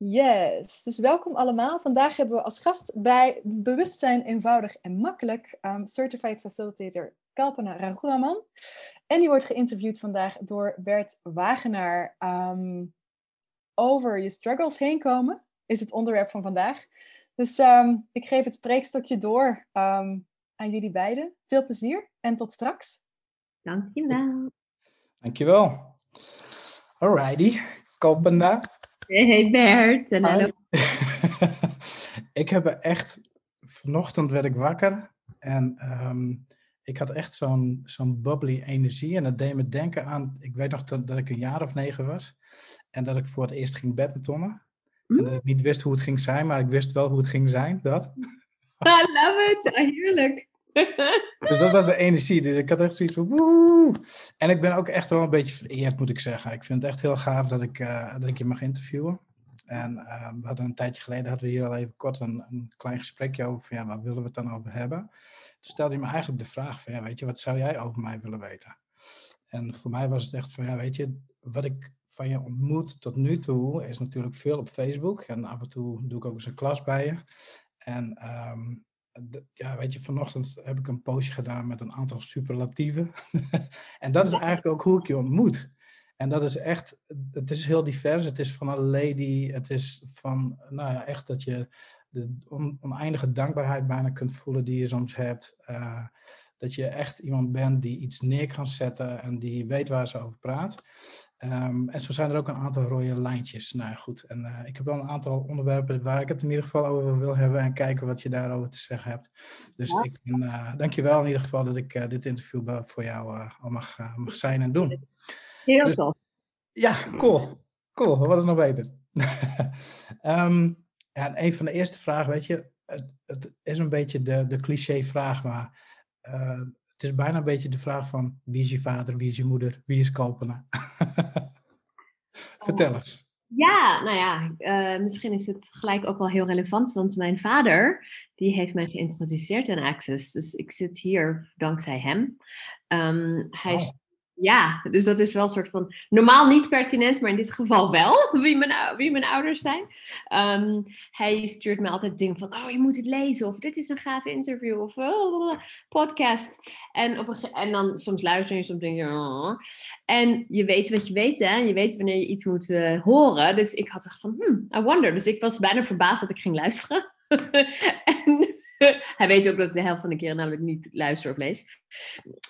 Yes, dus welkom allemaal. Vandaag hebben we als gast bij Bewustzijn Eenvoudig en Makkelijk um, Certified Facilitator Kalpana Raghunaman. En die wordt geïnterviewd vandaag door Bert Wagenaar. Um, over je struggles heen komen is het onderwerp van vandaag. Dus um, ik geef het spreekstokje door aan jullie beiden. Veel plezier en tot straks. Dankjewel. Dankjewel. Alrighty, Kalpana. Hey Bert. En hallo. ik heb echt, vanochtend werd ik wakker en um, ik had echt zo'n zo'n bubbly energie. En dat deed me denken aan, ik weet nog dat, dat ik een jaar of negen was. En dat ik voor het eerst ging badmintonnen. Mm. En dat ik niet wist hoe het ging zijn, maar ik wist wel hoe het ging zijn. Dat. I love it. Heerlijk. Dus dat was de energie. Dus ik had echt zoiets van woe. En ik ben ook echt wel een beetje vereerd, moet ik zeggen. Ik vind het echt heel gaaf dat ik, uh, dat ik je mag interviewen. En uh, we hadden een tijdje geleden hadden we hier al even kort een, een klein gesprekje over. Ja, waar willen we het dan over hebben? Toen stelde je me eigenlijk de vraag van, ja, weet je, wat zou jij over mij willen weten? En voor mij was het echt van, ja, weet je, wat ik van je ontmoet tot nu toe is natuurlijk veel op Facebook. En af en toe doe ik ook eens een klas bij je. En um, ja, weet je, vanochtend heb ik een postje gedaan met een aantal superlatieven. en dat is eigenlijk ook hoe ik je ontmoet. En dat is echt, het is heel divers. Het is van een lady, het is van, nou ja, echt dat je de oneindige dankbaarheid bijna kunt voelen die je soms hebt. Uh, dat je echt iemand bent die iets neer kan zetten en die weet waar ze over praat. Um, en zo zijn er ook een aantal rode lijntjes. Nou goed, en uh, ik heb wel een aantal onderwerpen waar ik het in ieder geval over wil hebben en kijken wat je daarover te zeggen hebt. Dus ja. ik uh, dank je wel in ieder geval dat ik uh, dit interview voor jou al mag, mag zijn en doen. Heel dus, tof. Ja, cool. Cool, wat is nog beter? um, ja, en een van de eerste vragen, weet je, het, het is een beetje de, de cliché vraag, maar het is bijna een beetje de vraag van wie is je vader, wie is je moeder, wie is Kalpana? Vertel eens. Ja, nou ja, uh, misschien is het gelijk ook wel heel relevant, want mijn vader, die heeft mij geïntroduceerd aan Access. Dus ik zit hier dankzij hem. Um, hij oh. Ja, dus dat is wel een soort van. Normaal niet pertinent, maar in dit geval wel, wie mijn, wie mijn ouders zijn. Um, hij stuurt me altijd dingen van: Oh, je moet het lezen, of dit is een gaaf interview, of oh, podcast. En, op een, en dan soms luister je, soms denk je. Oh. En je weet wat je weet, hè? Je weet wanneer je iets moet uh, horen. Dus ik had echt van: hmm, I wonder. Dus ik was bijna verbaasd dat ik ging luisteren. en Hij weet ook dat ik de helft van de keer namelijk niet luister of lees.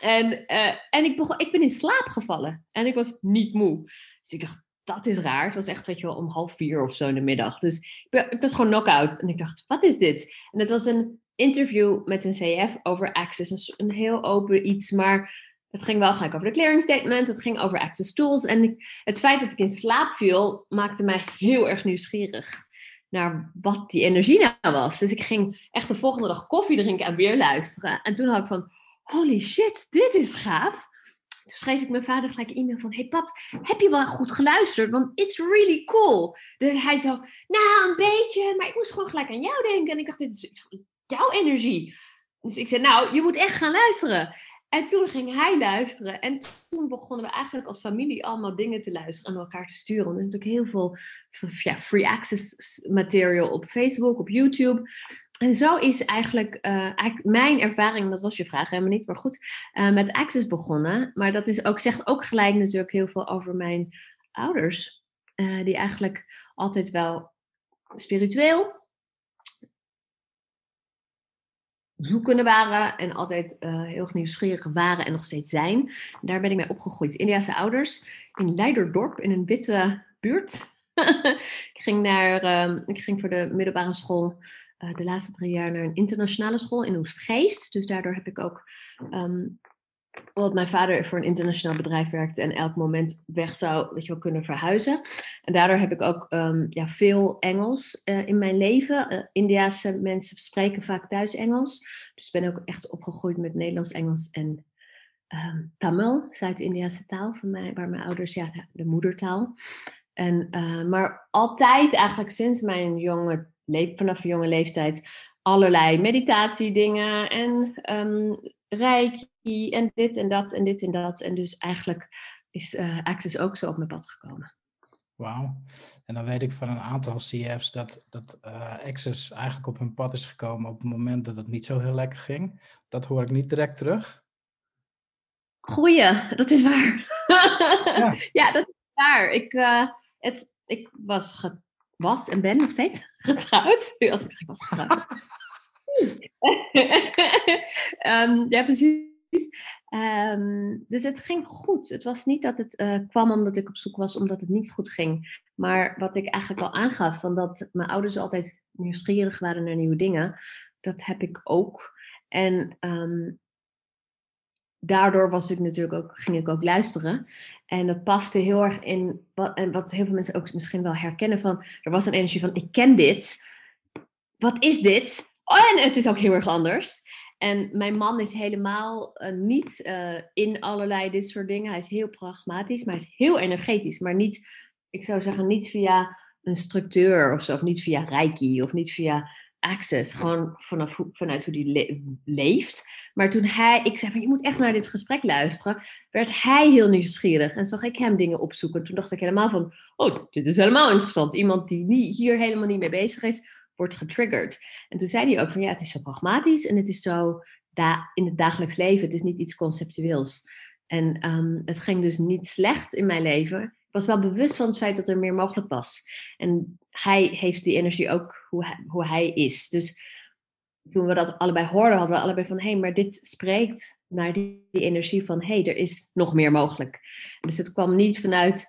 En, uh, en ik, begon, ik ben in slaap gevallen. En ik was niet moe. Dus ik dacht, dat is raar. Het was echt, weet je wel, om half vier of zo in de middag. Dus ik, was gewoon knock-out. En ik dacht, wat is dit? En het was een interview met een CF over Access. Een, heel open iets, maar het ging wel gelijk over de clearing statement. Het ging over Access Tools. En het feit dat ik in slaap viel, maakte mij heel erg nieuwsgierig naar wat die energie nou was. Dus ik ging echt de volgende dag koffie drinken en weer luisteren. En toen had ik van, holy shit, dit is gaaf. Toen schreef ik mijn vader gelijk een e-mail van, hey pap, heb je wel goed geluisterd? Want it's really cool. Dus hij zo, nou een beetje, maar ik moest gewoon gelijk aan jou denken. En ik dacht, dit is jouw energie. Dus ik zei, nou, je moet echt gaan luisteren. En toen ging hij luisteren. En toen begonnen we eigenlijk als familie allemaal dingen te luisteren en elkaar te sturen. Er is natuurlijk heel veel ja, free access material op Facebook, op YouTube. En zo is eigenlijk, uh, eigenlijk mijn ervaring, dat was je vraag helemaal niet, maar goed, uh, met Access begonnen. Maar dat is ook, zegt ook gelijk natuurlijk heel veel over mijn ouders. Uh, die eigenlijk altijd wel spiritueel zoekende waren en altijd uh, heel nieuwsgierig waren en nog steeds zijn. Daar ben ik mee opgegroeid. Indiase ouders in Leiderdorp, in een witte buurt. ik, ging naar, uh, ik ging voor de middelbare school uh, de laatste drie jaar naar een internationale school in Oostgeest. Dus daardoor heb ik ook um, omdat mijn vader voor een internationaal bedrijf werkte en elk moment weg zou weet je wel, kunnen verhuizen. En daardoor heb ik ook um, ja, veel Engels uh, in mijn leven. Uh, Indiaanse mensen spreken vaak thuis Engels. Dus ben ook echt opgegroeid met Nederlands, Engels en um, Tamil, Zuid-Indiase taal, van mij, waar mijn ouders, ja, de, de moedertaal. En, uh, maar altijd eigenlijk sinds mijn jonge vanaf jonge leeftijd allerlei meditatiedingen en um, reiki en dit en dat en dit en dat. En dus eigenlijk is uh, Access ook zo op mijn pad gekomen. Wauw. En dan weet ik van een aantal CF's dat, dat uh, Access eigenlijk op hun pad is gekomen op het moment dat het niet zo heel lekker ging. Dat hoor ik niet direct terug. Goeie, dat is waar. Ja, ja dat is waar. Ik, uh, het, ik was, was en ben nog steeds getrouwd. Als ik zeg, ik was getrouwd. um, ja, precies. Um, dus het ging goed. Het was niet dat het uh, kwam omdat ik op zoek was omdat het niet goed ging. Maar wat ik eigenlijk al aangaf, van dat mijn ouders altijd nieuwsgierig waren naar nieuwe dingen, dat heb ik ook. En um, daardoor was ik natuurlijk ook, ging ik ook luisteren. En dat paste heel erg in wat, en wat heel veel mensen ook misschien wel herkennen van, er was een energie van, ik ken dit. Wat is dit? Oh, en het is ook heel erg anders. En mijn man is helemaal uh, niet uh, in allerlei dit soort dingen. Hij is heel pragmatisch, maar hij is heel energetisch. Maar niet, ik zou zeggen, niet via een structuur of zo. Of niet via Reiki of niet via access. Gewoon vanaf, vanuit hoe hij leeft. Maar toen hij, ik zei van je moet echt naar dit gesprek luisteren, werd hij heel nieuwsgierig. En zag ik hem dingen opzoeken. Toen dacht ik helemaal van, oh, dit is helemaal interessant. Iemand die hier helemaal niet mee bezig is, wordt getriggerd. En toen zei hij ook van ja, het is zo pragmatisch en het is zo da in het dagelijks leven. Het is niet iets conceptueels. En um, het ging dus niet slecht in mijn leven. Ik was wel bewust van het feit dat er meer mogelijk was. En hij heeft die energie ook hoe hij, hoe hij is. Dus toen we dat allebei hoorden, hadden we allebei van hé, hey, maar dit spreekt naar die, die energie van hé, hey, er is nog meer mogelijk. Dus het kwam niet vanuit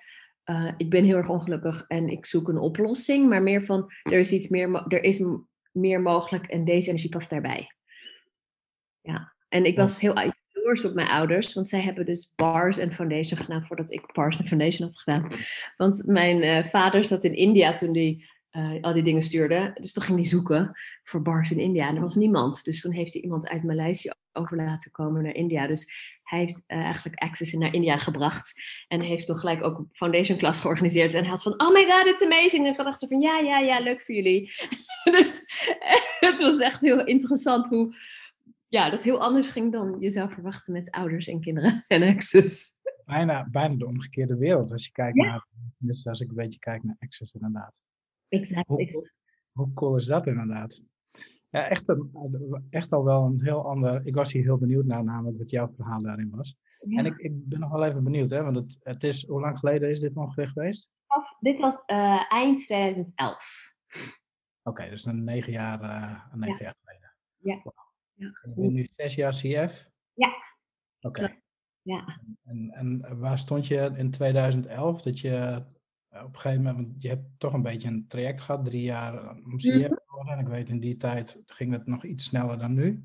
uh, ik ben heel erg ongelukkig en ik zoek een oplossing, maar meer van er is iets meer, er is meer mogelijk en deze energie past daarbij. Ja, en ik was heel jaloers op mijn ouders, want zij hebben dus bars en foundation gedaan voordat ik bars en foundation had gedaan. Want mijn uh, vader zat in India toen hij uh, al die dingen stuurde. Dus toen ging hij zoeken voor bars in India en er was niemand. Dus toen heeft hij iemand uit Maleisië over laten komen naar India. Dus hij heeft uh, eigenlijk Access naar India gebracht. En heeft toen gelijk ook een foundation class georganiseerd. En hij had van, oh my god, it's amazing. En ik had echt zo van, ja, ja, ja, leuk voor jullie. dus het was echt heel interessant hoe, ja, dat heel anders ging dan je zou verwachten met ouders en kinderen en Access. Bijna, bijna de omgekeerde wereld als je kijkt naar, dus als ik een beetje kijk naar Access inderdaad. Exact, hoe, exact. Hoe cool is dat inderdaad? Ja, echt, een, echt al wel een heel ander. Ik was hier heel benieuwd naar, namelijk wat jouw verhaal daarin was. En ik, ik ben nog wel even benieuwd, hè, want het, het is, hoe lang geleden is dit ongeveer geweest? Dit was uh, eind 2011. Oké, okay, dus een negen jaar, uh, een negen ja. jaar geleden. Ja. Wow. ja. Je bent nu zes jaar CF? Ja. Oké. Okay. Ja. En, en waar stond je in 2011 dat je op een gegeven moment, want je hebt toch een beetje een traject gehad, drie jaar om CF te worden. En ik weet in die tijd ging het nog iets sneller dan nu.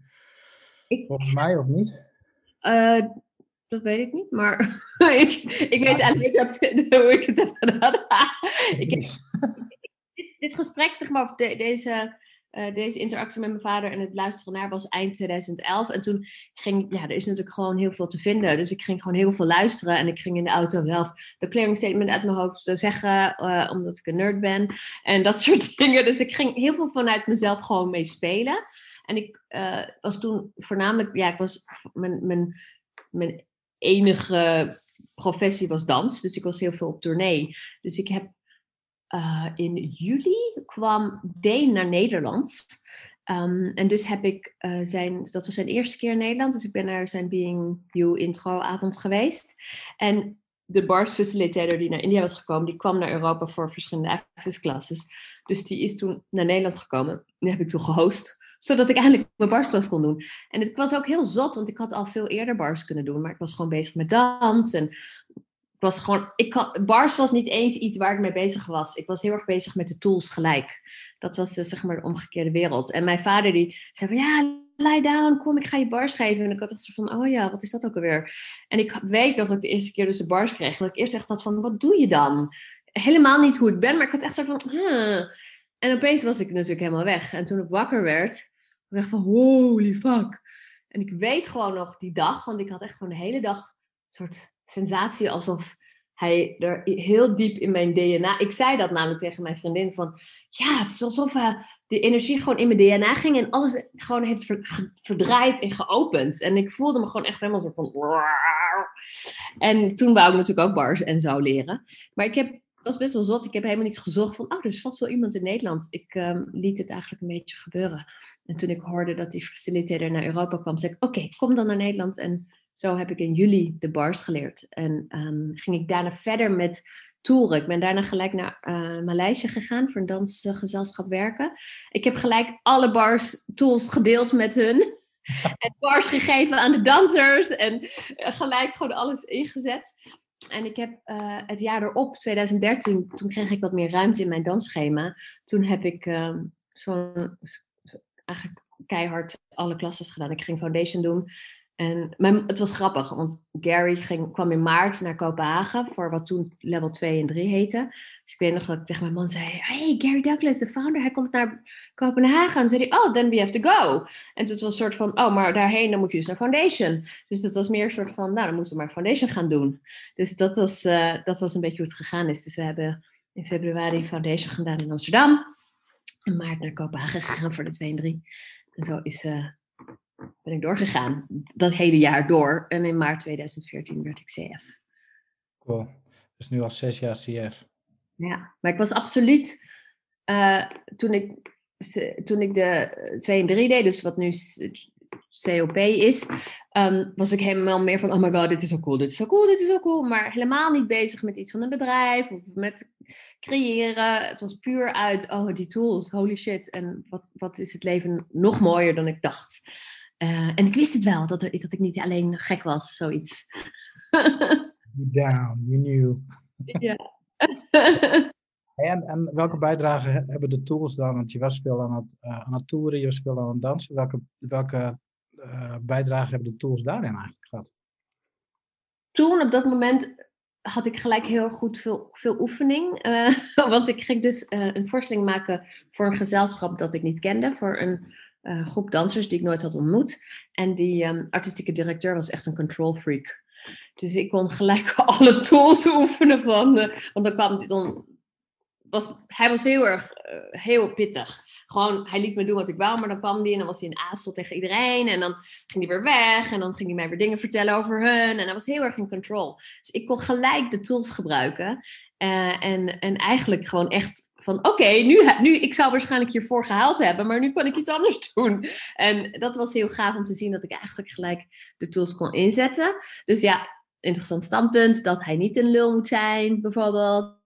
Ik, Volgens mij of niet? Uh, dat weet ik niet, maar ik, ik weet eigenlijk dat, hoe ik het heb gedaan. ik dit, dit, gesprek, zeg maar, of de, deze uh, deze interactie met mijn vader en het luisteren naar was eind 2011. En toen ging, ja, er is natuurlijk gewoon heel veel te vinden. Dus ik ging gewoon heel veel luisteren. En ik ging in de auto zelf de clearing statement uit mijn hoofd zeggen, uh, omdat ik een nerd ben. En dat soort dingen. Dus ik ging heel veel vanuit mezelf gewoon mee spelen. En ik was toen voornamelijk, ja, ik was, mijn, mijn, mijn enige professie was dans. Dus ik was heel veel op tournee. Dus ik heb uh, in juli kwam Deen naar Nederland. Um, en dus heb ik uh, zijn, dat was zijn eerste keer in Nederland, dus ik ben naar zijn Being You intro avond geweest. En de bars facilitator die naar India was gekomen, die kwam naar Europa voor verschillende access classes. Dus die is toen naar Nederland gekomen. Die heb ik toen gehost, zodat ik eindelijk mijn barsklas kon doen. En het was ook heel zot, want ik had al veel eerder bars kunnen doen, maar ik was gewoon bezig met dans en was gewoon, ik bars was niet eens iets waar ik mee bezig was. Ik was heel erg bezig met de tools gelijk. Dat was uh, zeg maar de omgekeerde wereld. En mijn vader die zei van ja, lie down, kom, ik ga je bars geven. En ik had echt zo van, oh ja, wat is dat ook alweer? En ik weet nog dat ik de eerste keer dus de bars kreeg. Dat ik eerst echt had van, wat doe je dan? Helemaal niet hoe ik ben, maar ik had echt zo van, huh. En opeens was ik natuurlijk helemaal weg. En toen ik wakker werd, dacht ik van, holy fuck. En ik weet gewoon nog die dag, want ik had echt gewoon de hele dag een soort sensatie alsof hij er heel diep in mijn DNA. Ik zei dat namelijk tegen mijn vriendin van ja, het is alsof uh, de energie gewoon in mijn DNA ging en alles gewoon heeft verdraaid en geopend. En ik voelde me gewoon echt helemaal zo van. En toen wou ik natuurlijk ook bars en zo leren. Maar ik heb was best wel zot. Ik heb helemaal niet gezocht van, oh, er is vast wel iemand in Nederland. Ik ehm, liet het eigenlijk een beetje gebeuren. En toen ik hoorde dat die facilitator naar Europa kwam, zei ik, oké, kom dan naar Nederland. En zo heb ik in juli de bars geleerd. En ehm, ging ik daarna verder met toeren. Ik ben daarna gelijk naar uh, Maleisië gegaan voor een dansgezelschap werken. Ik heb gelijk alle bars tools gedeeld met hun. en bars gegeven aan de dansers. En eh, gelijk gewoon alles ingezet. En ik heb uh, het jaar erop, 2013, toen kreeg ik wat meer ruimte in mijn dansschema. Toen heb ik uh, zo'n eigenlijk keihard alle klasses gedaan. Ik ging foundation doen. En mijn, het was grappig, want Gary ging, kwam in maart naar Kopenhagen voor wat toen level 2 en 3 heette. Dus ik weet nog dat ik tegen mijn man zei: Hey, Gary Douglas, de founder, hij komt naar Kopenhagen. En toen zei hij: Oh, then we have to go. En toen was een soort van: Oh, maar daarheen dan moet je dus naar Foundation. Dus dat was meer een soort van: Nou, dan moeten we maar Foundation gaan doen. Dus dat was, uh, dat was een beetje hoe het gegaan is. Dus we hebben in februari Foundation gedaan in Amsterdam. En maart naar Kopenhagen gegaan voor de 2 en 3. En zo is. Uh, ben ik doorgegaan. Dat hele jaar door. En in maart 2014 werd ik CF. Cool. Dus nu al zes jaar CF. Ja, maar ik was absoluut... Uh, toen, ik, toen ik de 2 en 3 deed, dus wat nu COP is, um, was ik helemaal meer van, oh my god, dit is zo cool, dit is zo cool, dit is zo cool. Maar helemaal niet bezig met iets van een bedrijf of met creëren. Het was puur uit, oh die tools, holy shit. En wat, wat is het leven nog mooier dan ik dacht. Uh, en ik wist het wel, dat, er, dat ik niet alleen gek was, zoiets. Down, you knew. Ja. en, en welke bijdrage hebben de tools dan? Want je was veel aan het, uh, aan het toeren, je was veel aan het dansen. Welke, welke uh, bijdrage hebben de tools daarin eigenlijk gehad? Toen, op dat moment, had ik gelijk heel goed veel, veel oefening. want ik ging dus een voorstelling maken voor een gezelschap dat ik niet kende. Voor een uh, groep dansers die ik nooit had ontmoet. En die um, artistieke directeur was echt een control freak. Dus ik kon gelijk alle tools oefenen van. Uh, want dan kwam dan was, hij was heel erg uh, heel pittig. Gewoon, hij liet me doen wat ik wou, maar dan kwam hij en dan was hij een aasel tegen iedereen. En dan ging hij weer weg en dan ging hij mij weer dingen vertellen over hun. En hij was heel erg in control. Dus ik kon gelijk de tools gebruiken. Uh, en, en eigenlijk gewoon echt van oké, okay, nu, nu, ik zou waarschijnlijk hiervoor gehaald hebben, maar nu kan ik iets anders doen. En dat was heel gaaf om te zien dat ik eigenlijk gelijk de tools kon inzetten. Dus ja, interessant standpunt dat hij niet een lul moet zijn, bijvoorbeeld.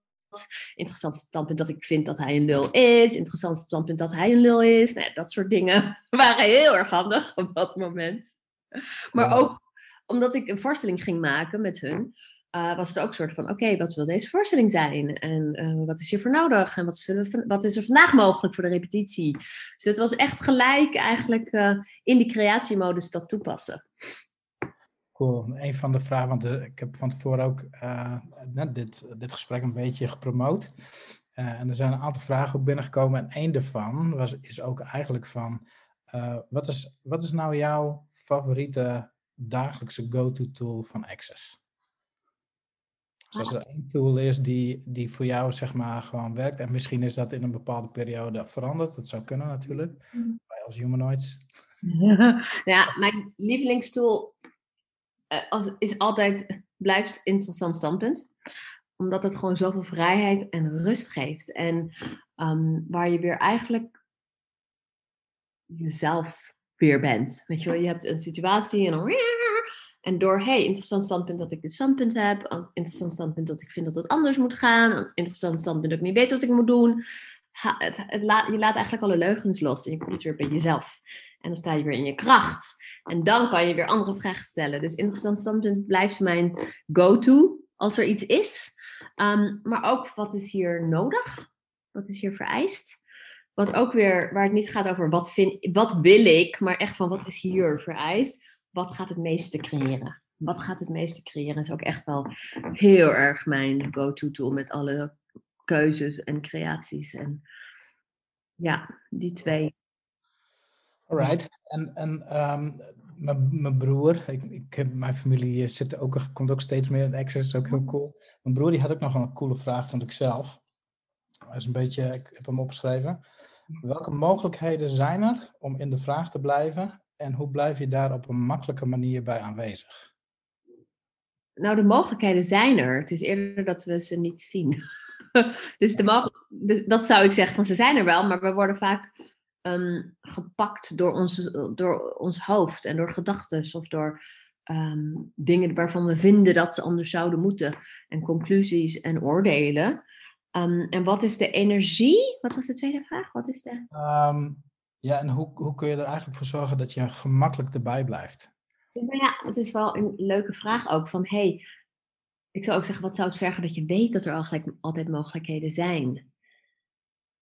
Interessant standpunt dat ik vind dat hij een lul is. Interessant standpunt dat hij een lul is. Nou, dat soort dingen waren heel erg handig op dat moment. Maar ook omdat ik een voorstelling ging maken met hun, uh, was het ook een soort van: oké, wat wil deze voorstelling zijn? En uh, wat is hiervoor nodig? En wat, wat is er vandaag mogelijk voor de repetitie? Dus het was echt gelijk eigenlijk uh, in die creatiemodus dat toepassen. Cool. Een van de vragen, want ik heb van tevoren ook net dit, dit gesprek een beetje gepromoot. en er zijn een aantal vragen ook binnengekomen. En één daarvan was, is ook eigenlijk van: wat, is, wat is nou jouw favoriete dagelijkse go-to tool van Access? Dus als er één tool is die, die voor jou zeg maar gewoon werkt, en misschien is dat in een bepaalde periode veranderd, dat zou kunnen natuurlijk, mm. wij als humanoids. ja, mijn lievelingstool uh, is altijd, blijft interessant standpunt omdat het gewoon zoveel vrijheid en rust geeft. En um, waar je weer eigenlijk jezelf weer bent. Weet je wel, je hebt een situatie en dan en door, hey, interessant standpunt dat ik dit standpunt heb, interessant standpunt dat ik vind dat het anders moet gaan, interessant standpunt dat ik niet weet wat ik moet doen. het, het je laat eigenlijk alle leugens los en je komt weer bij jezelf. En dan sta je weer in je kracht. En dan kan je weer andere vragen stellen. Dus interessant standpunt blijft mijn go-to als er iets is. Um, maar ook wat is hier nodig? Wat is hier vereist? Wat ook weer, waar het niet gaat over wat, vind, wat wil ik, maar echt van wat is hier vereist wat gaat het meeste creëren? Wat gaat het meeste creëren is ook echt wel heel erg mijn go-to tool met alle keuzes en creaties. En ja, die twee. Alright. En, en um, mijn broer, ik, ik mijn familie zit ook, komt ook steeds meer in Access, is ook heel cool. Mijn broer die had ook nog een coole vraag, vond ik zelf. Dat is een beetje, ik heb hem opgeschreven. Welke mogelijkheden zijn er om in de vraag te blijven en hoe blijf je daar op een makkelijke manier bij aanwezig? Nou, de mogelijkheden zijn er. Het is eerder dat we ze niet zien. dus, de dus dat zou ik zeggen van ze zijn er wel, maar we worden vaak ehm, gepakt door ons, door ons hoofd en door gedachten of door ehm, dingen waarvan we vinden dat ze anders zouden moeten en conclusies en oordelen. Ehm, en wat is de energie? Wat was de tweede vraag? Wat is de... ja, en hoe, hoe kun je er eigenlijk voor zorgen dat je gemakkelijk erbij blijft? Nou ja, het is wel een leuke vraag ook van hey, ik zou ook zeggen, wat zou het vergen dat je weet dat er eigenlijk altijd mogelijkheden zijn?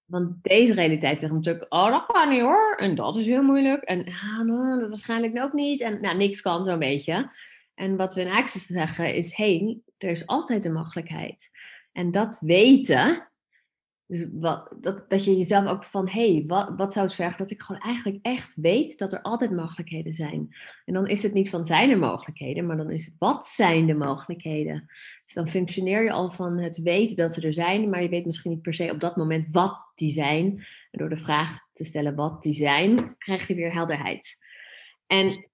Want deze realiteit zegt natuurlijk, oh dat kan niet hoor, en dat is heel moeilijk, en ah, nou, dat waarschijnlijk ook niet, en nou, niks kan zo'n beetje. En wat we in Access zeggen is, hey, er is altijd een mogelijkheid. En dat weten, dus wat, dat, dat je jezelf ook van, hé, hey, wat, wat zou het vergen dat ik gewoon eigenlijk echt weet dat er altijd mogelijkheden zijn. En dan is het niet van zijn er mogelijkheden, maar dan is het wat zijn de mogelijkheden. Dus dan functioneer je al van het weten dat ze er zijn, maar je weet misschien niet per se op dat moment wat die zijn. En door de vraag te stellen wat die zijn, krijg je weer helderheid. En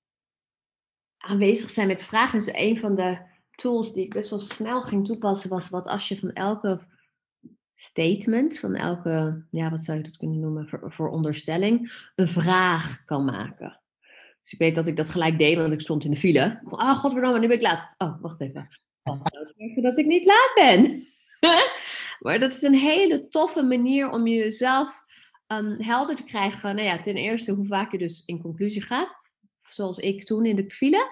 aanwezig zijn met vragen is een van de tools die ik best wel snel ging toepassen, was wat als je van elke statement, van elke, ja, wat zou je dat kunnen noemen, voor, onderstelling, een vraag kan maken. Dus ik weet dat ik dat gelijk deed, want ik stond in de file. Oh, godverdomme, nu ben ik laat. Oh, wacht even. Wat zou zeggen dat ik niet laat ben? maar dat is een hele toffe manier om jezelf um, helder te krijgen nou ja, ten eerste hoe vaak je dus in conclusie gaat zoals ik toen in de file.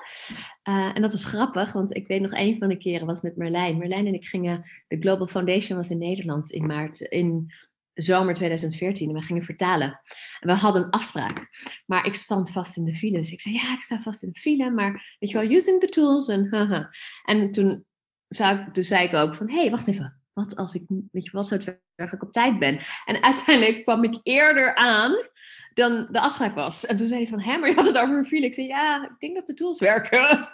Uh, en dat was grappig, want ik weet nog een van de keren was met Merlijn. Merlijn en ik gingen, de Global Foundation was in Nederland in maart, in zomer 2014. En we gingen vertalen. En we hadden een afspraak. Maar ik stond vast in de file. Dus ik zei, ja, ik sta vast in de file. Maar weet je wel, using the tools. En, haha. en toen, ik, toen zei ik ook van, hé, hey, wacht even. Wat als ik, weet je, wat het werkelijk op tijd ben? En uiteindelijk kwam ik eerder aan dan de afspraak was. En toen zei hij van, hé, maar je had het over een file. Ik zei, ja, ik denk dat de tools werken.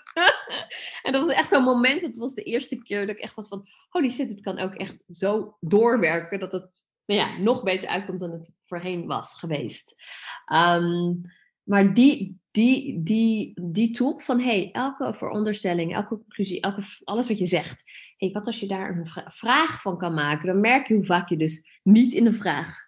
en dat was echt zo'n moment, het was de eerste keer dat ik echt had van, holy shit, het kan ook echt zo doorwerken dat het nou ja, nog beter uitkomt dan het voorheen was geweest. Ehm, maar die, die, die, die tool van hey, elke veronderstelling, elke conclusie, elke, alles wat je zegt. Hey, wat als je daar een vraag van kan maken? Dan merk je hoe vaak je dus niet in de vraag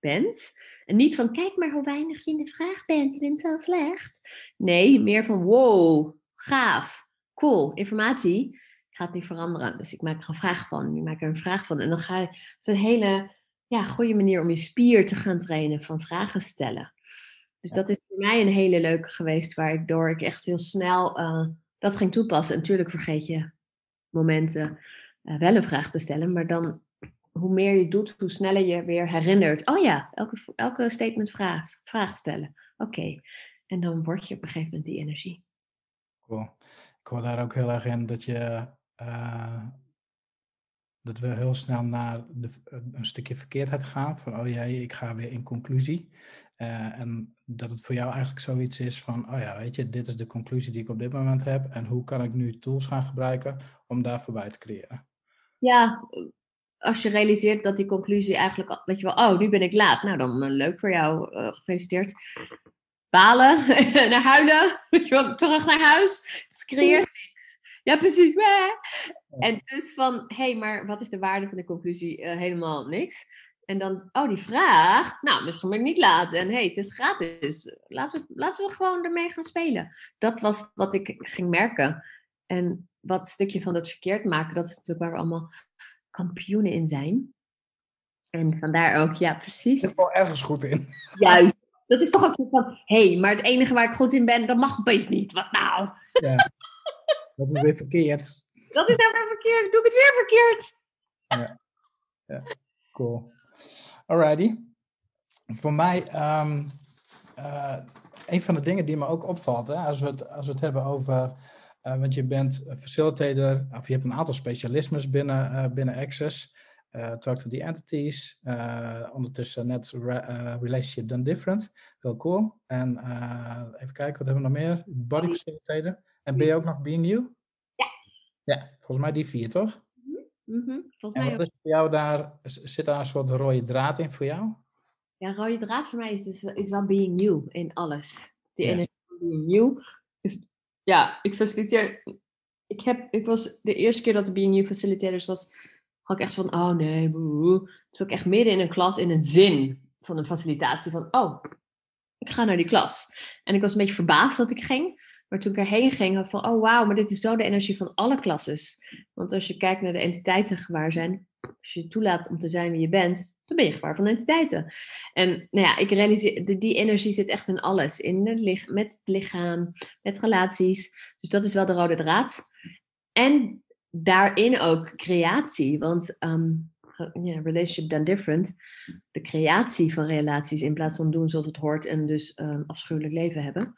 bent. En niet van, kijk maar hoe weinig je in de vraag bent, je bent zo slecht. Nee, meer van, wow, gaaf, cool, informatie. Ik ga het nu veranderen. Dus ik maak er een vraag van. Je maakt er een vraag van. En dan ga je, het is een hele ja, goede manier om je spier te gaan trainen van vragen stellen. Dus dat is voor mij een hele leuke geweest, waardoor ik echt heel snel uh, dat ging toepassen. En natuurlijk vergeet je momenten uh, wel een vraag te stellen, maar dan hoe meer je doet, hoe sneller je weer herinnert. Oh ja, elke, elke statement vraag, vraag stellen. Oké. En dan word je op een gegeven moment die energie. Cool. Ik hoor daar ook heel erg in dat je uh, dat we heel snel naar de, een stukje verkeerdheid gaan. Van oh jee, ik ga weer in conclusie. Uh, en dat het voor jou eigenlijk zoiets is van, oh ja, weet je, dit is de conclusie die ik op dit moment heb. En hoe kan ik nu tools gaan gebruiken om daar voorbij te creëren? Ja, als je realiseert dat die conclusie eigenlijk, weet je wel, oh, nu ben ik laat. Nou, dan uh, leuk voor jou, uh, gefeliciteerd. Balen, naar huilen, weet je wel, terug naar huis. Niks. Ja, precies. En dus van, hé, hey, maar wat is de waarde van de conclusie? Uh, helemaal niks. En dan, oh, die vraag, nou, misschien ben ik niet laat. En hé, hey, het is gratis. Laten we, laten we gewoon ermee gaan spelen. Dat was wat ik ging merken. En wat stukje van dat verkeerd maken, dat is natuurlijk waar we allemaal kampioenen in zijn. En vandaar ook, ja, precies. Ik ben wel ergens goed in. Juist. Dat is toch ook van, hé, hey, maar het enige waar ik goed in ben, dat mag opeens niet. Wat nou? Ja, dat is weer verkeerd. Dat is weer verkeerd. Doe ik het weer verkeerd? Ja, ja. cool. Alrighty. Voor mij, um, uh, een van de dingen die me ook opvalt, hè, als, we het, als we het hebben over uh, want je bent facilitator, of je hebt een aantal specialismes binnen, uh, binnen Access. Uh, talk to the entities. ondertussen net Relationship Done Different. Heel cool. En even kijken, wat hebben we nog meer? Body facilitator. En ben je ook nog Being You? Ja. Ja, volgens mij die vier, toch? Mm -hmm. Volgens en wat is voor jou daar, zit daar een soort rode draad in voor jou? Ja, rode draad voor mij is, dus, is wel Being You in alles. Die energie van Being You is ja, ik faciliteer. Ik, heb, ik was de eerste keer dat de BNU facilitators was, had ik echt van, oh nee, boe. Toen ik echt midden in een klas in een zin van een facilitatie van, oh, ik ga naar die klas. En ik was een beetje verbaasd dat ik ging. Maar toen ik erheen ging, had ik van, oh wauw, maar dit is zo de energie van alle klasses. Want als je kijkt naar de entiteiten gewaar zijn, als je toelaat om te zijn wie je bent, dan ben je gewaar van entiteiten. En nou ja, ik realiseer, die, die energie zit echt in alles. In met het lichaam, met relaties. Dus dat is wel de rode draad. En daarin ook creatie. Want um, relationship done different. De creatie van relaties in plaats van doen zoals het hoort en dus um, afschuwelijk leven hebben.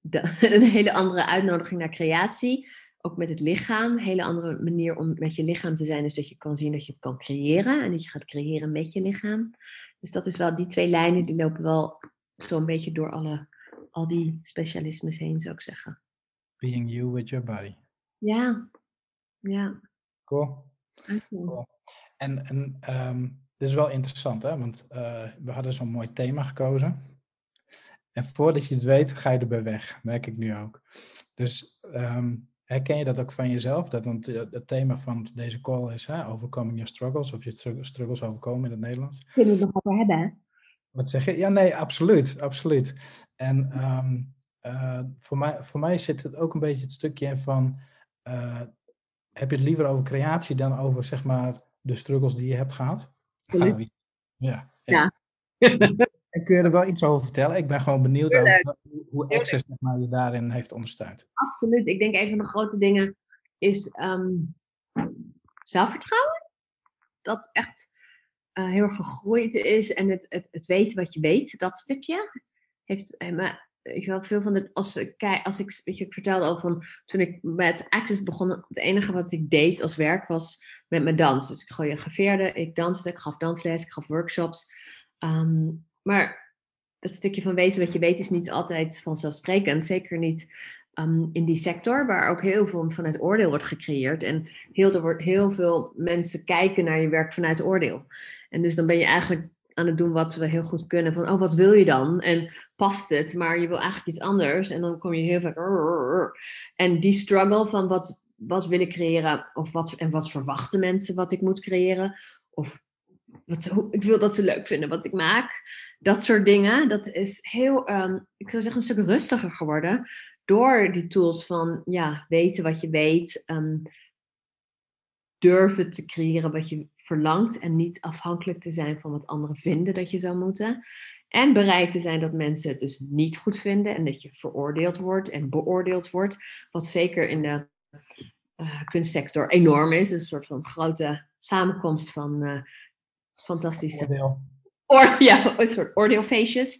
Een hele andere uitnodiging naar creatie. Ook met het lichaam. Een hele andere manier om met je lichaam te zijn. is dat je kan zien dat je het kan creëren. En dat je gaat creëren met je lichaam. Dus dat is wel, die twee lijnen die lopen wel zo'n beetje door alle, al die specialismes heen, zou ik zeggen. Being you with your body. Ja, ja. Cool. cool. En, en um, dit is wel interessant, hè? want uh, we hadden zo'n mooi thema gekozen. En voordat je het weet, ga je erbij weg, merk ik nu ook. Dus um, herken je dat ook van jezelf? Dat want het thema van deze call is hè, overcoming your struggles, of je struggles overkomen in het Nederlands. Kun je het nog over hebben, hè? Wat zeg je? Ja, nee, absoluut, absoluut. En um, uh, voor, mij, voor mij zit het ook een beetje het stukje in van, uh, heb je het liever over creatie dan over, zeg maar, de struggles die je hebt gehad? Ja. ja. ja. En kun je er wel iets over vertellen? Ik ben gewoon benieuwd over hoe Access maar, je daarin heeft ondersteund. Absoluut. Ik denk een van de grote dingen is um, zelfvertrouwen. Dat echt uh, heel erg gegroeid is. En het, het, het weten wat je weet, dat stukje. Heeft eh, me ik wel, veel van de, als, kijk, als ik, weet je, ik vertelde al van, toen ik met Access begon, het enige wat ik deed als werk was met mijn dans. Dus ik choreografeerde, ik danste, ik gaf dansles, ik gaf workshops. Um, maar het stukje van weten wat je weet is niet altijd vanzelfsprekend. Zeker niet um, in die sector, waar ook heel veel vanuit oordeel wordt gecreëerd. En heel, wordt heel veel mensen kijken naar je werk vanuit oordeel. En dus dan ben je eigenlijk aan het doen wat we heel goed kunnen. Van, oh, wat wil je dan? En past het? Maar je wil eigenlijk iets anders. En dan kom je heel vaak... En die struggle van wat, wat wil ik creëren? Of wat, en wat verwachten mensen wat ik moet creëren? Of ik wil dat ze leuk vinden wat ik maak. Dat soort dingen. Dat is heel, um, ik zou zeggen, een stuk rustiger geworden. Door die tools van, ja, weten wat je weet. Um, durven te creëren wat je verlangt. En niet afhankelijk te zijn van wat anderen vinden dat je zou moeten. En bereid te zijn dat mensen het dus niet goed vinden. En dat je veroordeeld wordt en beoordeeld wordt. Wat zeker in de uh, kunstsector enorm is. Een soort van grote samenkomst van uh, fantastische. Oordeel. Or, ja, een soort oordeelfeestjes.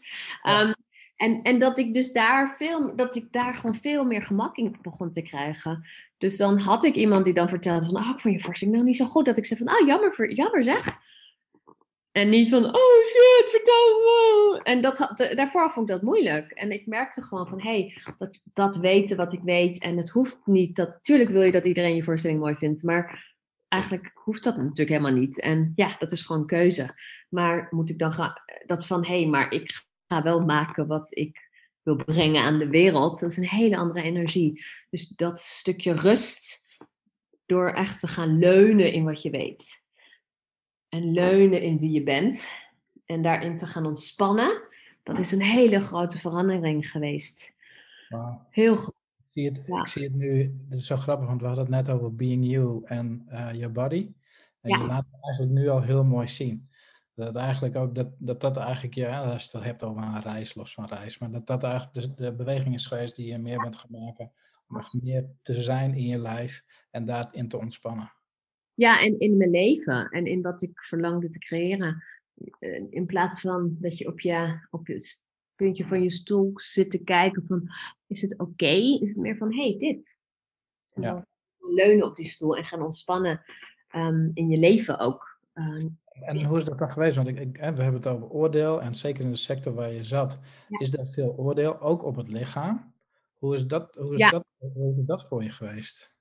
Um, en, en dat ik dus daar veel, dat ik daar gewoon veel meer gemak in begon te krijgen. Dus dan had ik iemand die dan vertelde van, ah, ik vond je voorstelling nog niet zo goed. Dat ik zei van, ah, jammer, jammer zeg. En niet van, oh shit, vertel me. En dat, daarvoor vond ik dat moeilijk. En ik merkte gewoon van, hé, hey, dat, dat weten wat ik weet. En het hoeft niet, dat, tuurlijk wil je dat iedereen je voorstelling mooi vindt. Maar eigenlijk hoeft dat natuurlijk helemaal niet. En ja, dat is gewoon keuze. Maar moet ik dan gaan, dat van hé, hey, maar ik ga wel maken wat ik wil brengen aan de wereld. Dat is een hele andere energie. Dus dat stukje rust, door echt te gaan leunen in wat je weet. En leunen in wie je bent. En daarin te gaan ontspannen. Dat is een hele grote verandering geweest. Heel groot zie het, Ik zie het nu, het is zo grappig, want we hadden het net over being you en uh, your body. En je laat het eigenlijk nu al heel mooi zien. Dat eigenlijk ook, dat dat, dat eigenlijk, ja, als je het hebt over een reis, los van reis, maar dat dat eigenlijk de, de beweging is geweest die je meer bent gaan maken. Om meer te zijn in je lijf en daarin te ontspannen. Ja, en in mijn leven en in wat ik verlangde te creëren. Eh, in plaats van dat je op je, op je puntje van je stoel zit te kijken van, is het oké? Is het meer van, hey, dit. En ja. leunen op die stoel en gaan ontspannen um, in je leven ook. Um, en hoe is dat dan geweest? Want ik, ik, we hebben het over oordeel en zeker in de sector waar je zat, ja. is er veel oordeel, ook op het lichaam. Hoe is dat, hoe is ja. dat, hoe is dat voor je geweest?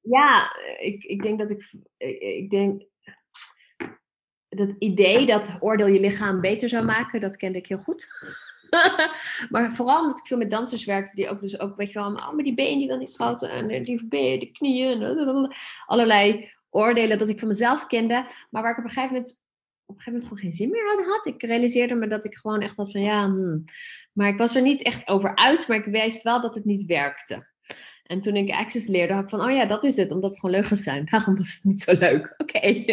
Ja, ik, ik denk dat ik, ik denk, dat idee dat oordeel je lichaam beter zou maken, dat kende ik heel goed. maar vooral omdat ik veel met dansers werkte, die ook dus ook, weet je wel, oh, maar die benen die wil niet groter en die benen, de knieën, allerlei oordelen dat ik van mezelf kende, maar waar ik op een gegeven moment op een gegeven moment gewoon geen zin meer aan had. Ik realiseerde me dat ik gewoon echt had van ja, hmm. maar ik was er niet echt over uit, maar ik wist wel dat het niet werkte. En toen ik Access leerde, had ik van, oh ja, dat is het, omdat het gewoon leugens zijn. Daarom was het niet zo leuk. Oké.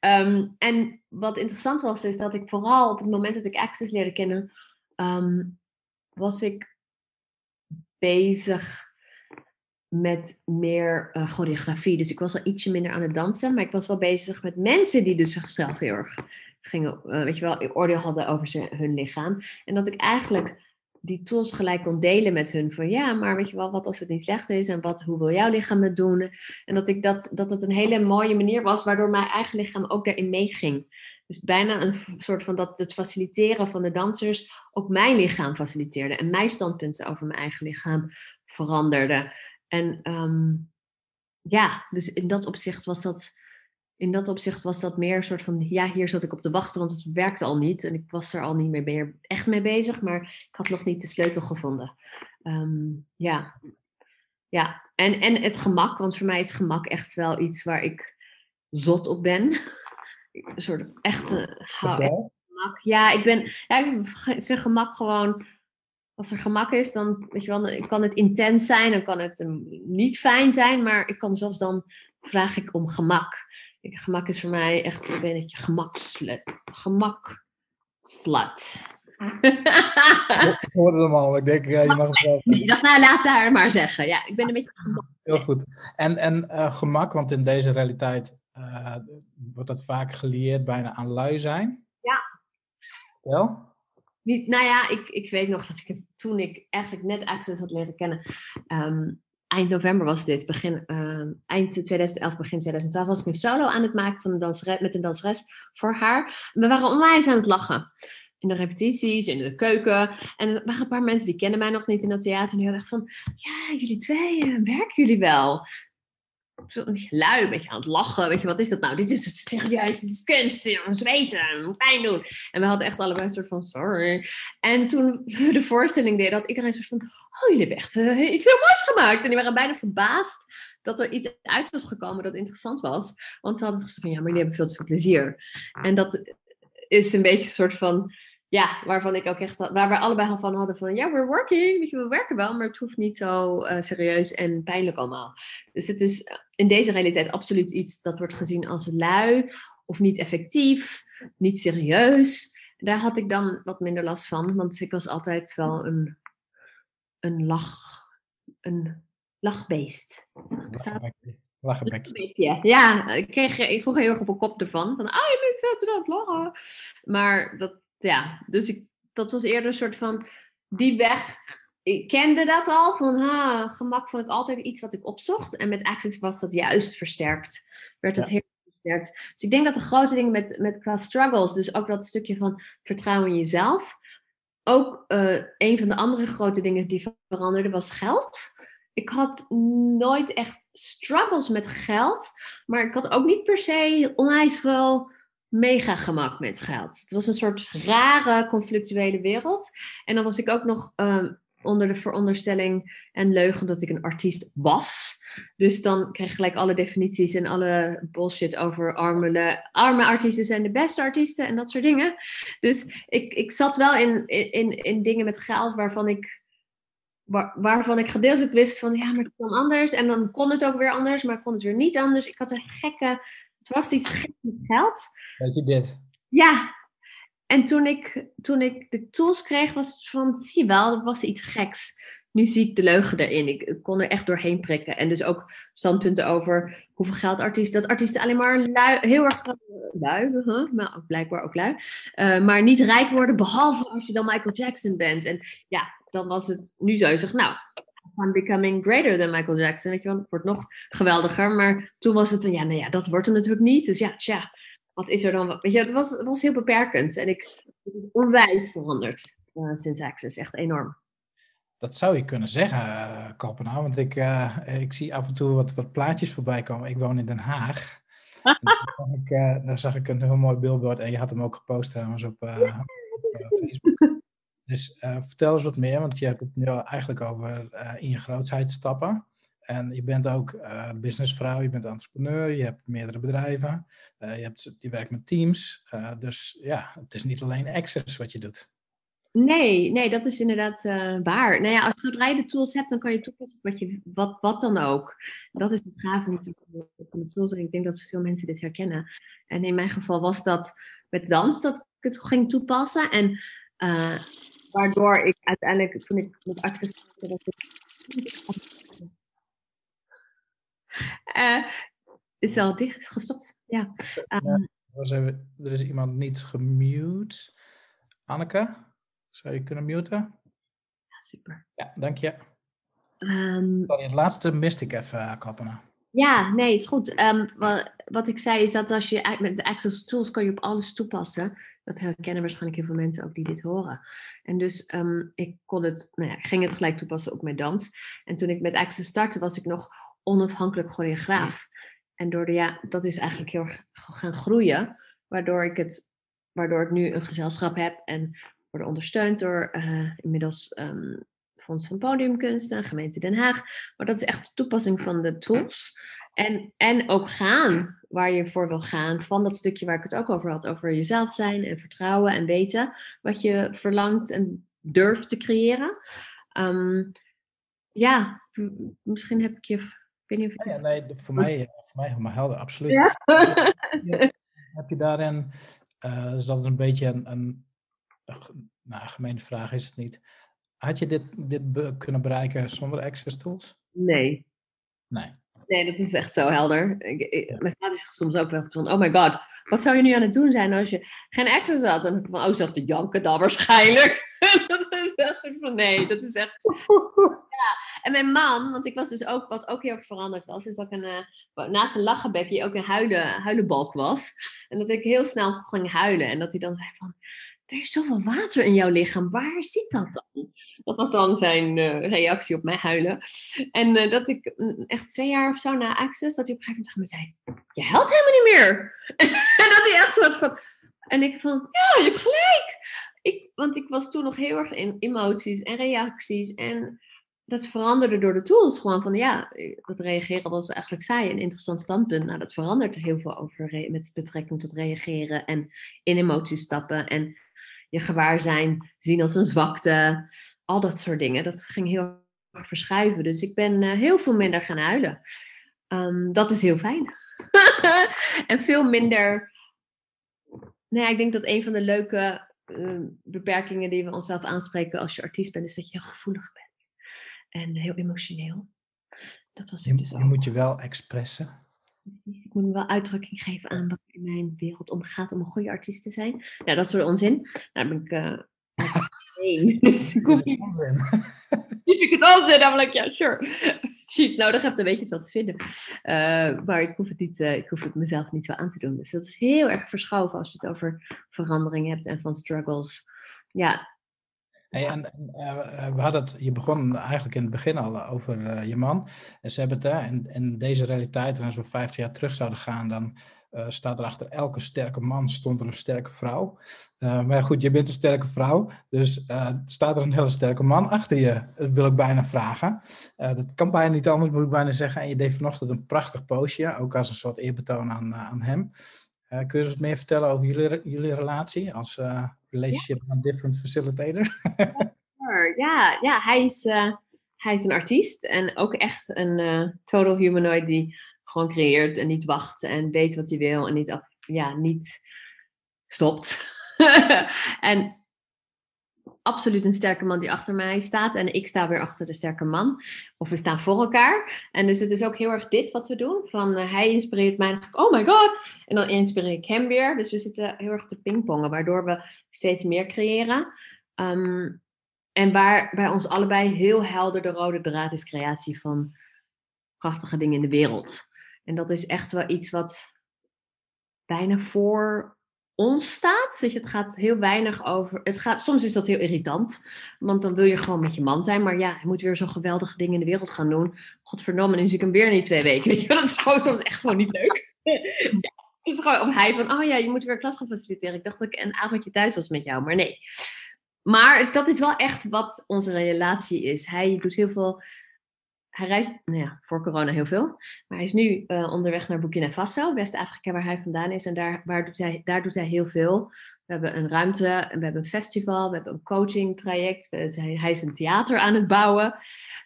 Ehm, en wat interessant was, is dat ik vooral op het moment dat ik Access leerde kennen, ehm, was ik bezig met meer uh, choreografie. Dus ik was al ietsje minder aan het dansen, maar ik was wel bezig met mensen die dus zichzelf heel erg gingen, uh, weet je wel, oordeel hadden over hun lichaam. En dat ik eigenlijk die tools gelijk kon delen met hun. Van ja, maar weet je wel, wat als het niet slecht is en wat, hoe wil jouw lichaam het doen? En dat, ik dat, dat het een hele mooie manier was waardoor mijn eigen lichaam ook daarin meeging. Dus bijna een soort van dat het faciliteren van de dansers ook mijn lichaam faciliteerde. En mijn standpunten over mijn eigen lichaam veranderde. En ehm, ja, dus in dat opzicht was dat in dat opzicht was dat meer een soort van, ja, hier zat ik op te wachten, want het werkte al niet. En ik was er al niet meer echt mee bezig, maar ik had nog niet de sleutel gevonden. Ehm, ja. Ja, en, en het gemak, want voor mij is gemak echt wel iets waar ik zot op ben. een soort echte gemak. Ja, ik ben, ja, ik vind gemak gewoon, als er gemak is, dan weet je wel, kan het intens zijn, dan kan het um, niet fijn zijn, maar ik kan zelfs dan vraag ik om gemak. Gemak is voor mij echt een beetje gemakslet. Gemak slut. Ik hoorde hem al, ik denk, uh, je mag het zelf Ik dacht, nou, laat haar maar zeggen. Ja, ik ben een beetje Heel goed. En, en uh, gemak, want in deze realiteit uh, wordt dat vaak geleerd bijna aan lui zijn. Ja. Wel? Niet, nou ja, ik, ik weet nog dat ik toen ik eigenlijk net Access had leren kennen, um, eind november was dit, begin, uh, eind 2011, begin 2012, was ik een solo aan het maken van een danseres, met een danseres voor haar. we waren onwijs aan het lachen. In de repetities, in de keuken. En er waren een paar mensen die kennen mij nog niet in dat theater. En die hadden echt van, ja, jullie twee, uh, werken jullie wel? Zo lui, een beetje aan het lachen. Weet je, wat is dat nou? Dit is serieus, dit is kunst, zweten, pijn doen. En we hadden echt allebei een soort van, sorry. En toen we de voorstelling deden, had iedereen een soort van, oh, jullie hebben echt uh, iets heel moois gemaakt. En die waren bijna verbaasd dat er iets uit was gekomen dat interessant was. Want ze hadden gezegd van, ja, maar jullie hebben veel te veel plezier. En dat is een beetje een soort van, ja, waarvan ik ook echt, waar we allebei van hadden van, ja, we're working, weet je, we werken wel, maar het hoeft niet zo uh, serieus en pijnlijk allemaal. Dus het is in deze realiteit absoluut iets dat wordt gezien als lui of niet effectief, niet serieus. Daar had ik dan wat minder last van, want ik was altijd wel een een lach, een lachbeest. Lachenbekje. Ja, ik, kreeg, ik vroeg heel erg op een kop ervan. Van, ah, je bent veel te aan het lachen. Maar dat, ja, dus ik, dat was eerder een soort van, die weg, ik kende dat al. Van, ha, gemak vond ik altijd iets wat ik opzocht. En met Access was dat juist versterkt. Werd dat heel versterkt. Dus ik denk dat de grote dingen met, met qua struggles, dus ook dat stukje van vertrouwen in jezelf, ook uh, een van de andere grote dingen die veranderde was geld. Ik had nooit echt struggles met geld, maar ik had ook niet per se onwijs veel mega gemak met geld. Het was een soort rare, conflictuele wereld. En dan was ik ook nog um, onder de veronderstelling en leugen dat ik een artiest was. Dus dan kreeg je gelijk alle definities en alle bullshit over arme, arme artiesten zijn de beste artiesten en dat soort dingen. Dus ik, ik zat wel in, in, in dingen met geld waarvan ik, waar, waarvan ik gedeeltelijk wist van ja, maar het kan anders. En dan kon het ook weer anders, maar kon het weer niet anders. Ik had een gekke, het was iets gek met geld. Weet je dit? Ja, en toen ik, toen ik de tools kreeg, was het van, zie je wel, dat was iets geks nu zie ik de leugen erin. Ik, kon er echt doorheen prikken. En dus ook standpunten over hoeveel geld artiesten... Dat artiesten alleen maar lui, heel erg lui, huh? maar ook blijkbaar ook lui. Uh, maar niet rijk worden, behalve als je dan Michael Jackson bent. En ja, dan was het nu zo. Je zegt, nou, I'm becoming greater than Michael Jackson. Weet je wel, het wordt nog geweldiger. Maar toen was het van, ja, nou ja, dat wordt hem natuurlijk niet. Dus ja, tja, wat is er dan? Weet je, het was, het was heel beperkend. En ik, het is onwijs veranderd uh, sinds Access. Echt enorm. Dat zou je kunnen zeggen, uh, Kalpena, want ik, uh, ik zie af en toe wat, wat plaatjes voorbij komen. Ik woon in Den Haag. daar, zag ik, uh, daar, zag ik, een heel mooi billboard en je had hem ook gepost trouwens op, ja, op Facebook. Dus vertel eens wat meer, want je hebt het nu eigenlijk over in je grootsheid stappen. En je bent ook uh, businessvrouw, je bent entrepreneur, je hebt meerdere bedrijven, je, hebt, je werkt met teams. dus ja, het is niet alleen Access wat je doet. Nee, nee, dat is inderdaad waar. Nou ja, als je rijden tools hebt, dan kan je toepassen wat, je, wat, wat dan ook. Dat is het gave van de tools. En ik denk dat veel mensen dit herkennen. En in mijn geval was dat met dans dat ik het ging toepassen. En waardoor ik uiteindelijk, toen ik met Access dat ik... Uh, is al dicht, is gestopt. Ja. Um, ja er is iemand niet gemute. Anneke? Zou je kunnen muten? Ja, super. Ja, dank je. Um, Sorry, het laatste miste ik even, uh, Kappena. Ja, nee, is goed. Um, wat, ik zei is dat als je met de Access Tools kan je op alles toepassen. Dat herkennen waarschijnlijk heel veel mensen ook die dit horen. En dus um, ik kon het, nou ja, ging het gelijk toepassen op mijn dans. En toen ik met Access startte, was ik nog onafhankelijk choreograaf. En door de, ja, dat is eigenlijk heel erg gaan groeien. Waardoor ik het, waardoor ik nu een gezelschap heb en worden ondersteund door uh, inmiddels um, Fonds van Podiumkunsten, gemeente Den Haag. Maar dat is echt de toepassing van de tools. En, en ook gaan waar je voor wil gaan. Van dat stukje waar ik het ook over had. Over jezelf zijn en vertrouwen en weten wat je verlangt en durft te creëren. Um, ja, misschien heb ik je. Ik weet niet of ja, nee, voor mij, eh, voor mij helemaal helder, absoluut. Ja? heb je daarin, uh, is dat een beetje een, een nou, gemene vraag is het niet. Had je dit, dit kunnen bereiken zonder access tools? Nee. Nee. Nee, dat is echt zo helder. Ik, Mijn vader zegt soms ook wel van, oh my god, wat zou je nu aan het doen zijn als je geen access had? En ik van, oh, zat te janken dan waarschijnlijk. dat is echt van, nee, dat is echt... ja. En mijn man, want ik was dus ook, wat ook heel erg veranderd was, is dat ik een, uh, naast een lachenbekje ook een huilen, huilenbalk was. En dat ik heel snel ging huilen. En dat hij dan zei van, er is zoveel water in jouw lichaam. Waar zit dat dan? Dat was dan zijn uh, reactie op mijn huilen. En uh, dat ik mm, echt twee jaar of zo na Access, dat hij op een gegeven moment tegen me zei: Je helpt helemaal niet meer. en dat hij echt soort van. En ik van: Ja, je hebt gelijk. Ik, want ik was toen nog heel erg in emoties en reacties. En dat veranderde door de tools. Gewoon van ja, dat reageren was eigenlijk zei een interessant standpunt. Nou, dat verandert heel veel over met betrekking tot reageren en in emoties stappen. En je gewaarzijn zien als een zwakte. Al dat soort dingen. Dat ging heel erg verschuiven. Dus ik ben uh, heel veel minder gaan huilen. Um, dat is heel fijn. en veel minder. Nou ja, ik denk dat een van de leuke uh, beperkingen die we onszelf aanspreken als je artiest bent, is dat je heel gevoelig bent. En heel emotioneel. Dat was je, dus ook. Je moet je wel expressen. Precies, ik moet me wel uitdrukking geven aan wat in mijn wereld omgaat om een goede artiest te zijn. Nou, dat soort onzin. Daar ben ik uh, nee. dus ik hoef niet... onzin. ik het onzin, namelijk, ja, sure. Als je iets nodig hebt, dan weet je het wel te vinden. Uh, maar ik hoef, het niet, uh, ik hoef het mezelf niet zo aan te doen. Dus dat is heel erg verschoven als je het over verandering hebt en van struggles. Ja, En, uh, we hadden het, je begon eigenlijk in het begin al over uh, je man. En ze hebben het, in, in deze realiteit, als we vijftig jaar terug zouden gaan, dan staat er achter elke sterke man stond er een sterke vrouw. maar goed, je bent een sterke vrouw, dus staat er een hele sterke man achter je, dat wil ik bijna vragen. dat kan bijna niet anders, moet ik bijna zeggen. En je deed vanochtend een prachtig postje, ook als een soort eerbetoon aan, aan hem. kun je eens wat meer vertellen over jullie, jullie relatie als relationship ja. different facilitator. ja, ja hij, is, uh, hij is een artiest en ook echt een uh, total humanoid die gewoon creëert en niet wacht en weet wat hij wil en niet, af, ja, niet stopt. en absoluut een sterke man die achter mij staat. En ik sta weer achter de sterke man. Of we staan voor elkaar. En dus het is ook heel erg dit wat we doen. Van uh, hij inspireert mij. Dan ik, oh my god. En dan inspireer ik hem weer. Dus we zitten heel erg te pingpongen. Waardoor we steeds meer creëren. Um, en waar bij ons allebei heel helder de rode draad is creatie van prachtige dingen in de wereld. En dat is echt wel iets wat bijna voor ons staat. Je, het gaat heel weinig over. Het gaat, soms is dat heel irritant, want dan wil je gewoon met je man zijn. Maar ja, je moet weer zo'n geweldige dingen in de wereld gaan doen. Godverdomme, nu zie ik hem weer niet twee weken. Weet je, dat is gewoon soms echt gewoon niet leuk. het is gewoon of hij van, oh ja, je moet weer klas gaan faciliteren. Ik dacht dat ik een avondje thuis was met jou, maar nee. Maar dat is wel echt wat onze relatie is. Hij doet heel veel hij reist nou ja, voor corona heel veel. Maar hij is nu uh, onderweg naar Burkina Faso, West-Afrika, waar hij vandaan is. En daar, waar doet hij, daar doet hij heel veel. We hebben een ruimte, we hebben een festival, we hebben een coaching traject. Hij is een theater aan het bouwen.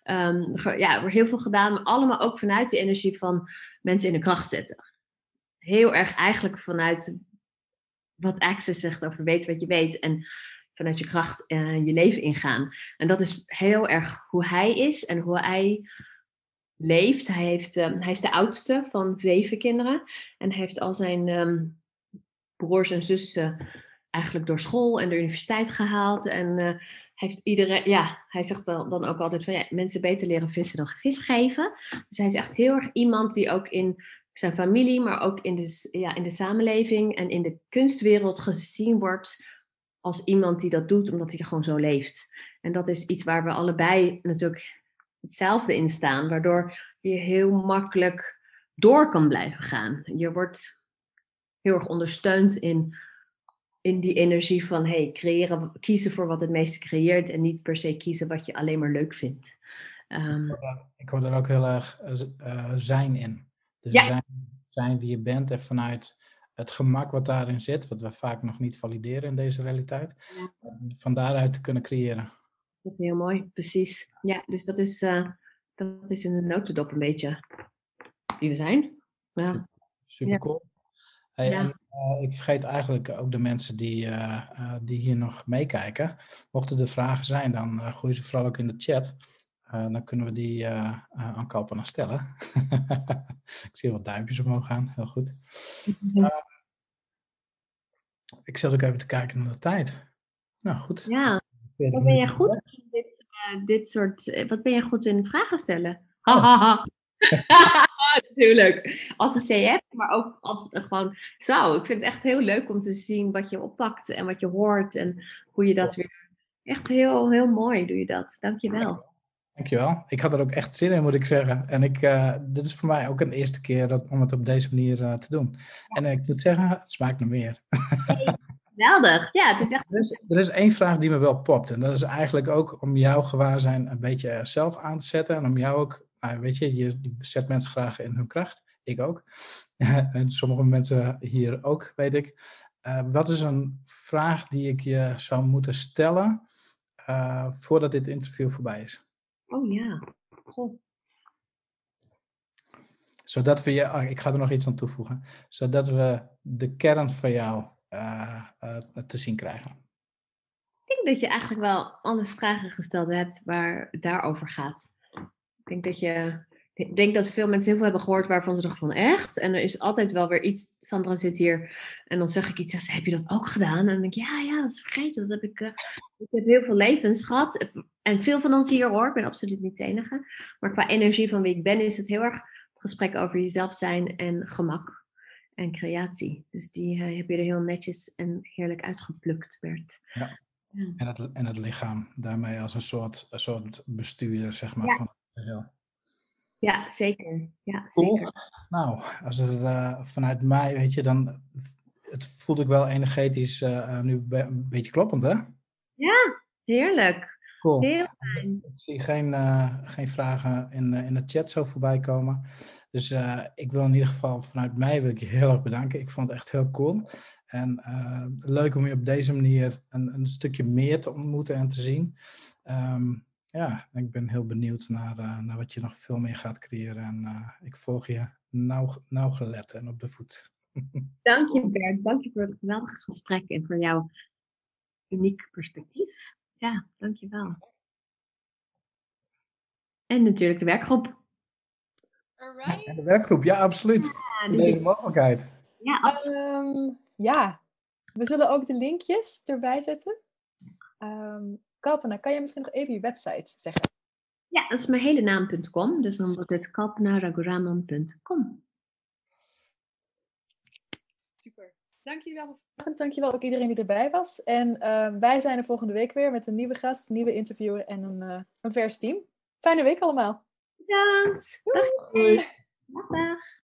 Um, ja, er wordt heel veel gedaan, maar allemaal ook vanuit de energie van mensen in de kracht zetten. Heel erg eigenlijk vanuit wat Access zegt over weten wat je weet. En vanuit je kracht uh, je leven ingaan. En dat is heel erg hoe hij is en hoe hij leeft. Hij, heeft, um, hij is de oudste van zeven kinderen. En heeft al zijn um, broers en zussen eigenlijk door school en de universiteit gehaald. En uh, heeft iedereen, ja, hij zegt dan ook altijd van ja, mensen beter leren vissen dan vis geven. Dus hij is echt heel erg iemand die ook in zijn familie, maar ook in de, ja, in de samenleving en in de kunstwereld gezien wordt als iemand die dat doet omdat hij gewoon zo leeft. En dat is iets waar we allebei natuurlijk hetzelfde in staan, waardoor je heel makkelijk door kan blijven gaan. Je wordt heel erg ondersteund in, in die energie van hey, creëren, kiezen voor wat het meeste creëert en niet per se kiezen wat je alleen maar leuk vindt. Um, ik hoor er ook heel erg uh, zijn in. Dus ja. zijn, zijn wie je bent en vanuit het gemak wat daarin zit, wat we vaak nog niet valideren in deze realiteit, ja. van daaruit te kunnen creëren. Dat is heel mooi, precies. Ja, dus dat is, uh, dat is in de notendop een beetje wie we zijn. Ja. Super cool. Hey, ja. en, uh, ik vergeet eigenlijk ook de mensen die, uh, die hier nog meekijken. Mochten er vragen zijn, dan gooi ze vooral ook in de chat. dan kunnen we die aan Kalpana stellen. ik zie wat duimpjes omhoog gaan, heel goed. Ik zat ook even te kijken naar de tijd. Nou, goed. Ja, wat ben jij goed in dit, uh, dit soort... Eh, wat ben jij goed in vragen stellen? Hahaha. Natuurlijk. Als een CF, maar ook als uh, gewoon zo. Ik vind het echt heel leuk om te zien wat je oppakt en wat je hoort en hoe je dat weer... Echt heel, heel mooi doe je dat. Dank je wel. Dankjewel. Ik had er ook echt zin in, moet ik zeggen. En ik, uh, dit is voor mij ook een eerste keer dat, om het op deze manier uh, te doen. En uh, ik moet zeggen, het smaakt naar meer. Geweldig. Ja, het is echt... Er is, er is één vraag die me wel popt. En dat is eigenlijk ook om jouw gewaarzijn een beetje zelf aan te zetten. En om jou ook, nou, weet je, je, je zet mensen graag in hun kracht. Ik ook. en sommige mensen hier ook, weet ik. wat is een vraag die ik je zou moeten stellen voordat dit interview voorbij is? Oh ja, goh. Zodat we je, oh, ik ga er nog iets aan toevoegen, zodat we de kern van jou uh, uh, te zien krijgen. Ik denk dat je eigenlijk wel alle vragen gesteld hebt waar het daarover gaat. Ik denk dat je ik denk dat veel mensen heel veel hebben gehoord waarvan ze dachten van echt. En er is altijd wel weer iets. Sandra zit hier en dan zeg ik iets. Zegt, heb je dat ook gedaan? En dan denk ik, ja, ja, dat is vergeten. Dat heb ik, uh, ik heb heel veel levens gehad. En veel van ons hier hoor. Ik ben absoluut niet de enige. Maar qua energie van wie ik ben is het heel erg het gesprek over jezelf zijn en gemak en creatie. Dus die uh, heb je er heel netjes en heerlijk uitgeplukt, Bert. Ja. ja. En, het, en het lichaam daarmee als een soort, een soort bestuurder, zeg maar, ja. van het geheel. Ja, zeker. Ja, zeker. Nou, als er uh, vanuit mij, weet je, dan het voelt ik wel energetisch uh, nu een beetje kloppend, hè? Ja, heerlijk. Cool. Heel fijn. Ik zie geen, uh, geen vragen in, in de chat zo voorbij komen. Dus ik wil in ieder geval vanuit mij wil ik je heel erg bedanken. Ik vond het echt heel cool. En leuk om je op deze manier een, een stukje meer te ontmoeten en te zien. Um, ja, ik ben heel benieuwd naar, uh, naar wat je nog veel meer gaat creëren. En uh, ik volg je nauw, nauwgelet en op de voet. Dank je Bert, dank je voor het geweldige gesprek en voor jouw uniek perspectief. Ja, dank je wel. En natuurlijk de werkgroep. Alright. Ja, de werkgroep, ja, absoluut. Ja, Deze mogelijkheid. Ja, absoluut. Um, ja, we zullen ook de linkjes erbij zetten. Um, Kalpana, kan je misschien nog even je website zeggen? Ja, dat is mijn hele naam.com. Dus dan wordt het kalpanaraguraman.com. Super. Dankjewel. Dankjewel ook iedereen die erbij was. En uh, wij zijn er volgende week weer met een nieuwe gast, een nieuwe interviewer en een, uh, een vers team. Fijne week allemaal. Bedankt. Dag. Dag.